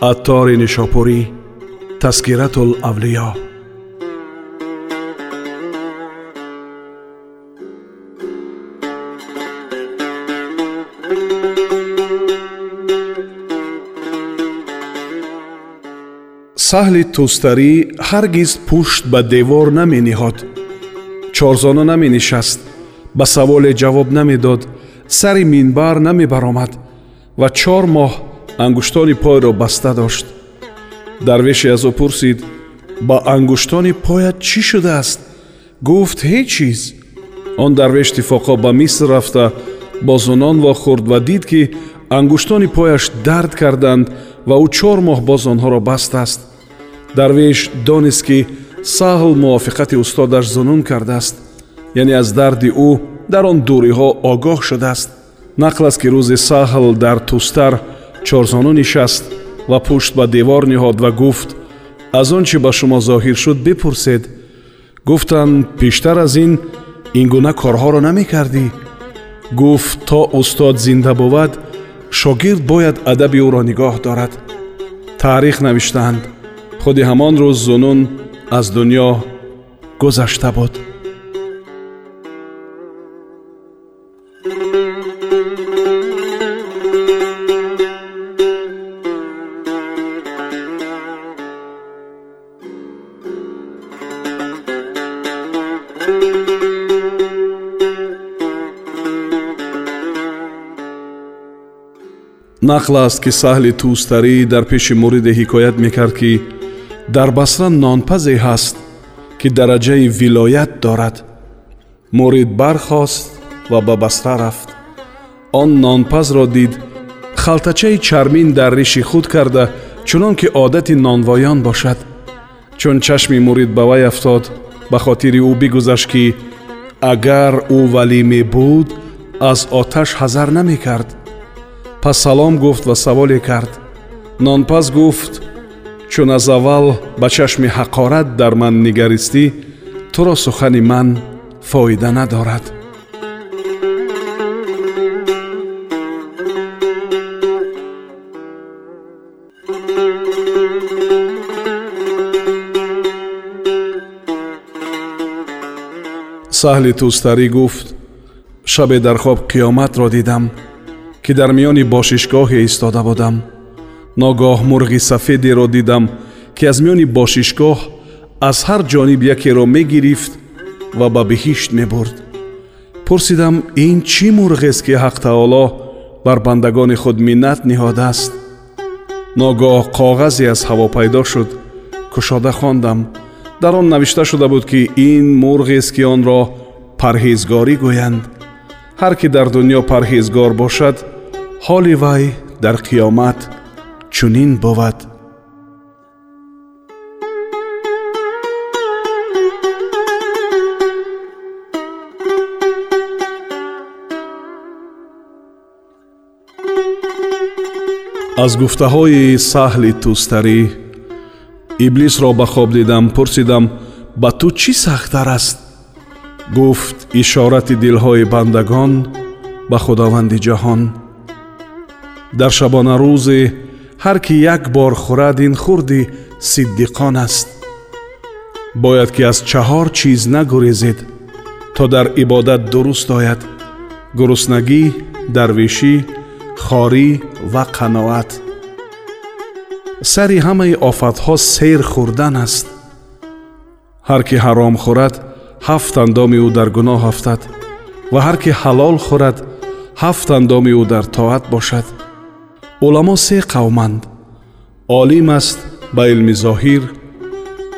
аттори нишопурӣ таскиратулавлиё саҳли тӯстарӣ ҳаргиз пушт ба девор намениҳод. Чорзона наменишаст ба саволе ҷавоб намедод сари минбар намебаромад ва чор моҳ ангуштони пойро баста дошт. Дарвеше аз ӯ пурсид ба ангуштони поят чӣ шудааст? гуфт ҳеҷ чиз он дарвеш тифоқо ба миср рафта бо зунон вохӯрд ва дид ки ангуштони пояш дард карданд ва ӯ чор моҳ боз онҳоро бастааст дарвеш донист ки саҳл мувофиқати устодаш зунун кардааст. Яъне аз дарди ӯ дар он дуриҳо огоҳ шудааст. Нақл аст ки рӯзе саҳл дар тӯстар чорзону нишаст ва пушт ба девор ниҳод ва гуфт аз он чи ба шумо зоҳир шуд бипурсед гуфтанд пештар аз ин ин гуна корҳоро намекардӣ гуфт то устод зинда бувад шогирд бояд адаби ӯро нигоҳ дорад таърих навиштаанд худи ҳамон рӯз зунун аз дуньё гузашта буд нақл аст ки саҳли тӯстарӣ дар пеши муриде ҳикоят мекард ки дар басра нонпазе ҳаст ки дараҷаи вилоят дорад. Мурид бархост ва ба басра рафт. Он нонпазро дид халтачаи чармин дар риши худ карда чунон ки одати нонвоён бошад чун чашми мурид ба вай афтод ба хотири ӯ бигузашт ки агар ӯ валӣ мебуд аз оташ ҳазар намекард пас салом гуфт ва саволе кард. Нонпаз гуфт чун аз аввал ба чашми ҳақорат дар ман нигаристӣ туро сухани ман фоида надорад саҳли тӯстарӣ гуфт шабе дар хоб қиёматро дидам ки дар миёни бошишгоҳе истода будам ногоҳ мурғи сафедеро дидам ки аз миёни бошишгоҳ аз ҳар ҷониб якеро мегирифт ва ба биҳишт мебурд пурсидам ин чӣ мурғест ки ҳақ таоло бар бандагони худ миннат ниҳодааст ногоҳ коғазе аз ҳаво пайдо шуд кушода хондам дар он навишта шуда буд ки ин мурғест ки онро парҳезгорӣ гӯянд ҳар ки дар дуньё парҳезгор бошад ҳоли вай дар қиёмат чунин бувад аз гуфтаҳои саҳли тӯстарӣ иблисро ба хоб дидам пурсидам ба ту чӣ сахттар аст? гуфт ишорати дилҳои бандагон ба худованди ҷаҳон дар шабонарӯзе ҳар кӣ як бор хӯрад ин хурди сиддиқон аст бояд ки аз чаҳор чиз нагурезед то дар ибодат дуруст ояд гуруснагӣ дарвешӣ хорӣ ва қаноат сари ҳамаи офатҳо сер хӯрдан аст ҳар кӣ ҳаром хӯрад ҳафт андоми ӯ дар гуноҳ афтад ва ҳар кӣ ҳалол хӯрад ҳафт андоми ӯ дар тоат бошад уламо се қавманд олим аст ба илми зоҳир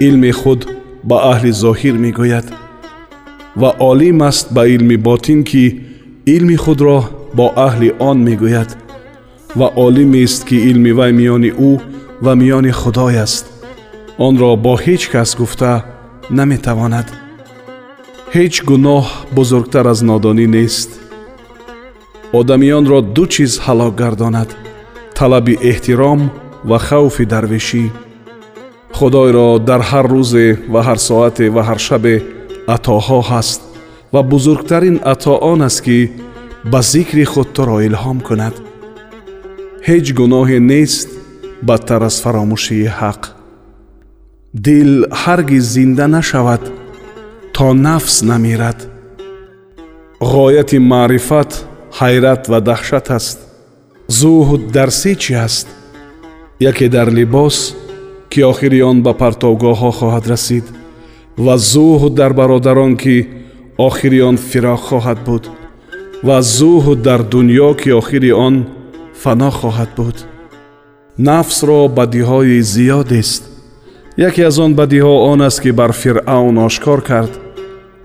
илми худ ба аҳли зоҳир мегӯяд ва олим аст ба илми ботин ки илми худро бо аҳли он мегӯяд ва олимест ки илми вай миёни ӯ ва миёни худой аст онро бо ҳеҷ кас гуфта наметавонад ҳеҷ гуноҳ бузургтар аз нодонӣ нест одамиёнро ду чиз ҳалок гардонад талаби эҳтиром ва хавфи дарвешӣ худойро дар ҳар рӯзе ва ҳар соате ва ҳар шабе атоҳо ҳаст ва бузургтарин ато он аст ки ба зикри худ туро илҳом кунад ҳеҷ гуноҳе нест бадтар аз фаромӯшии ҳақ дил ҳаргиз зинда нашавад то нафс намирад ғояти маърифат ҳайрат вадаҳшат аст зуҳд дар се чӣ аст? Яке дар либос ки охири он ба партовгоҳҳо хоҳад расид ва зуҳд дар бародарон ки охири он фироғ хоҳад буд ва зуҳд дар дуньё ки охири он фано хоҳад буд. Нафсро бадиҳои зиёдест яке аз он бадиҳо он аст ки бар фиръавн ошкор кард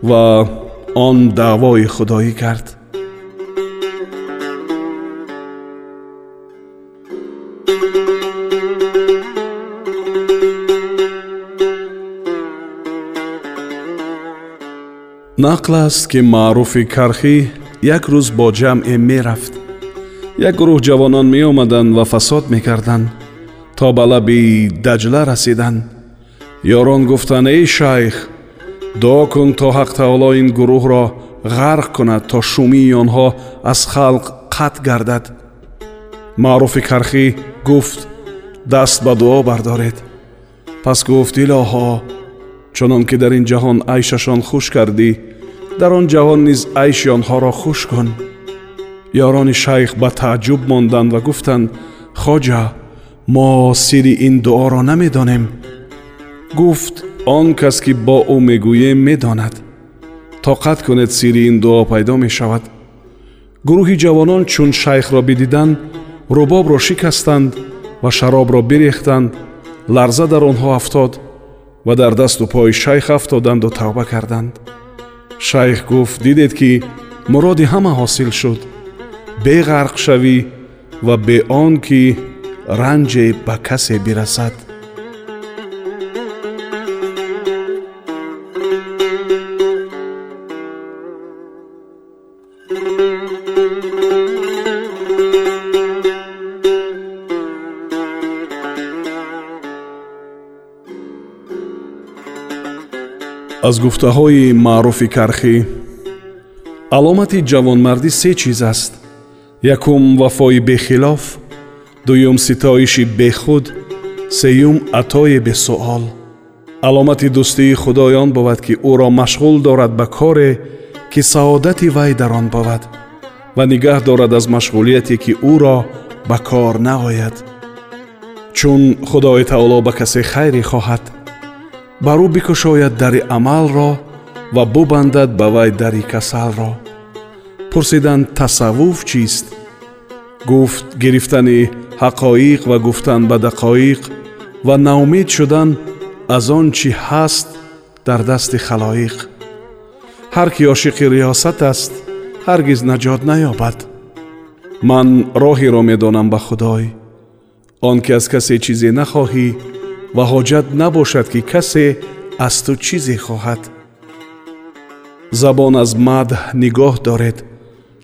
ва он даъвои худоӣ кард нақл аст ки маъруфи кархӣ як рӯз бо ҷамъе мерафт. Як гурӯҳ ҷавонон меомаданд ва фасод мекарданд то ба лаби даҷла расиданд. Ёрон гуфтанд эй шайх дуо кун то ҳақ таоло ин гурӯҳро ғарқ кунад то шумии онҳо аз халқ қатъ гардад маъруфи кархӣ гуфт даст ба дуо бардоред пас гуфт илоҳо чунон ки дар ин ҷаҳон айшашон хуш кардӣ дар он ҷаҳон низ айши онҳоро хуш кун ёрони шайх ба тааҷҷуб монданд ва гуфтанд хоҷа мо сирри ин дуоро намедонем гуфт он кас ки бо ӯ мегӯем медонад тоқат кунед сирри ин дуо пайдо мешавад гурӯҳи ҷавонон чун шайхро бидиданд рубобро шикастанд ва шаробро бирехтанд ларза дар онҳо афтод ва дар дасту пои шайх афтоданду тавба карданд шайх гуфт дидед ки муроди ҳама ҳосил шуд. Бе ғарқ шавӣ ва бе он ки ранҷе ба касе бирасад аз гуфтаҳои маъруфи кархӣ. Аломати ҷавонмардӣ се чиз аст. Якум вафои бехилоф дуюм ситоиши бехуд сеюм атои бесуол. Аломати дӯстии худой он бовад ки ӯро машғул дорад ба коре ки саодати вай дар он бовад ва нигаҳ дорад аз машғулияте ки ӯро ба кор наояд. Чун худои таоло ба касе хайре хоҳад бар ӯ бикушояд дари амалро ва бубандад ба вай дари касалро пурсиданд тасаввуф чист? Гуфт гирифтани ҳақоиқ ва гуфтан ба дақоиқ ва наумед шудан аз он чӣ ҳаст дар дасти халоиқ? Ҳар ки ошиқи риёсат аст ҳаргиз наҷот наёбад. Ман роҳеро медонам ба худой. Он ки аз касе чизе нахоҳӣ ва ҳоҷат набошад ки касе аз ту чизе хоҳад. Забон аз мадҳ нигоҳ доред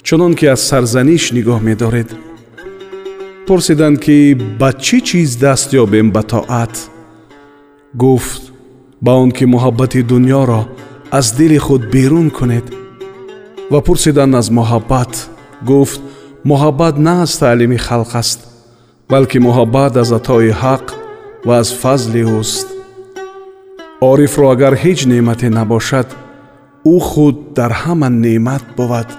чунон ки аз сарзаниш нигоҳ медоред. Пурсиданд ки ба чӣ чиз даст ёбем ба тоат гуфт ба он ки муҳаббати дуньёро аз дили худ берун кунед? ва пурсиданд аз муҳаббат. Гуфт муҳаббат на аз таълими халқ аст балки муҳаббат аз атои ҳақ ва аз фазли ӯст орифро агар ҳеҷ неъмате набошад ӯ худ дар ҳама неъмат бувад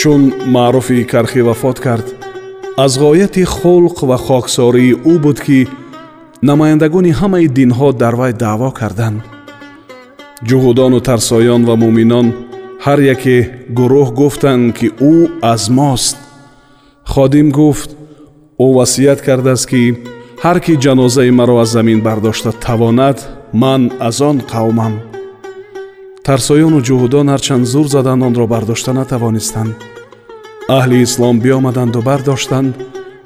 чун маъруфи кархӣ вафот кард аз ғояти хулқ ва хоксории ӯ буд ки намояндагони ҳамаи динҳо дар вай даъво карданд. Ҷуҳудону тарсоён ва муъминон ҳар яке гурӯҳ гуфтанд ки ӯ аз мост. Ходим гуфт ӯ васият кардааст ки ҳар кӣ ҷанозаи маро аз замин бардошта тавонад ман аз он қавмам. Тарсоёну ҷуҳудон ҳарчанд зур заданд онро бардошта натавонистанд аҳли ислом биомаданду бардоштанд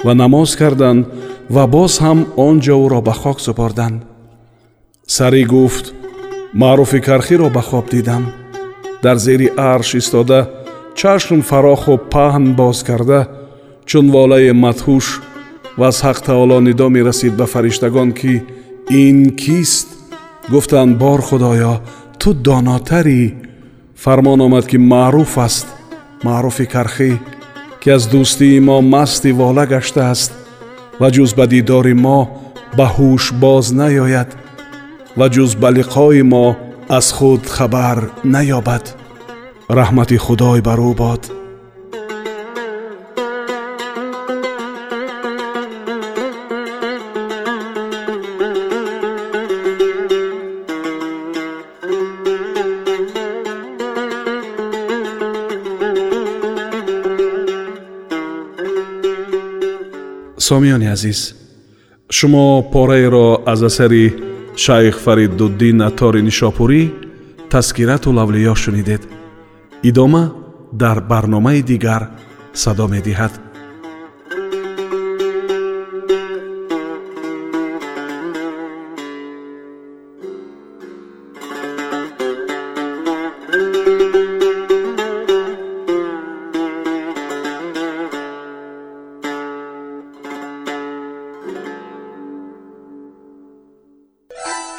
ва намоз карданд ва боз ҳам он ҷо ӯро ба хок супорданд сарӣ гуфт маъруфи кархиро ба хоб дидам дар зери арш истода чашм фароху паҳн боз карда чун волаи мадҳуш ва аз ҳақ таоло нидо мерасид ба фариштагон ки ин кист гуфтанд бор худоё ту донотарӣ фармон омад ки маъруф аст маъруфи кархӣ ки аз дӯстии мо масти вола гаштааст ва ҷуз ба дидори мо ба ҳуш боз наёяд ва ҷуз ба лиқои мо аз худ хабар наёбад раҳмати худой бар ӯ бод сомиёни азиз. Шумо пораеро аз асари шайх фариддуддин аттори нишопурӣ таскирату лавлиё шунидед. Идома дар барномаи дигар садо медиҳад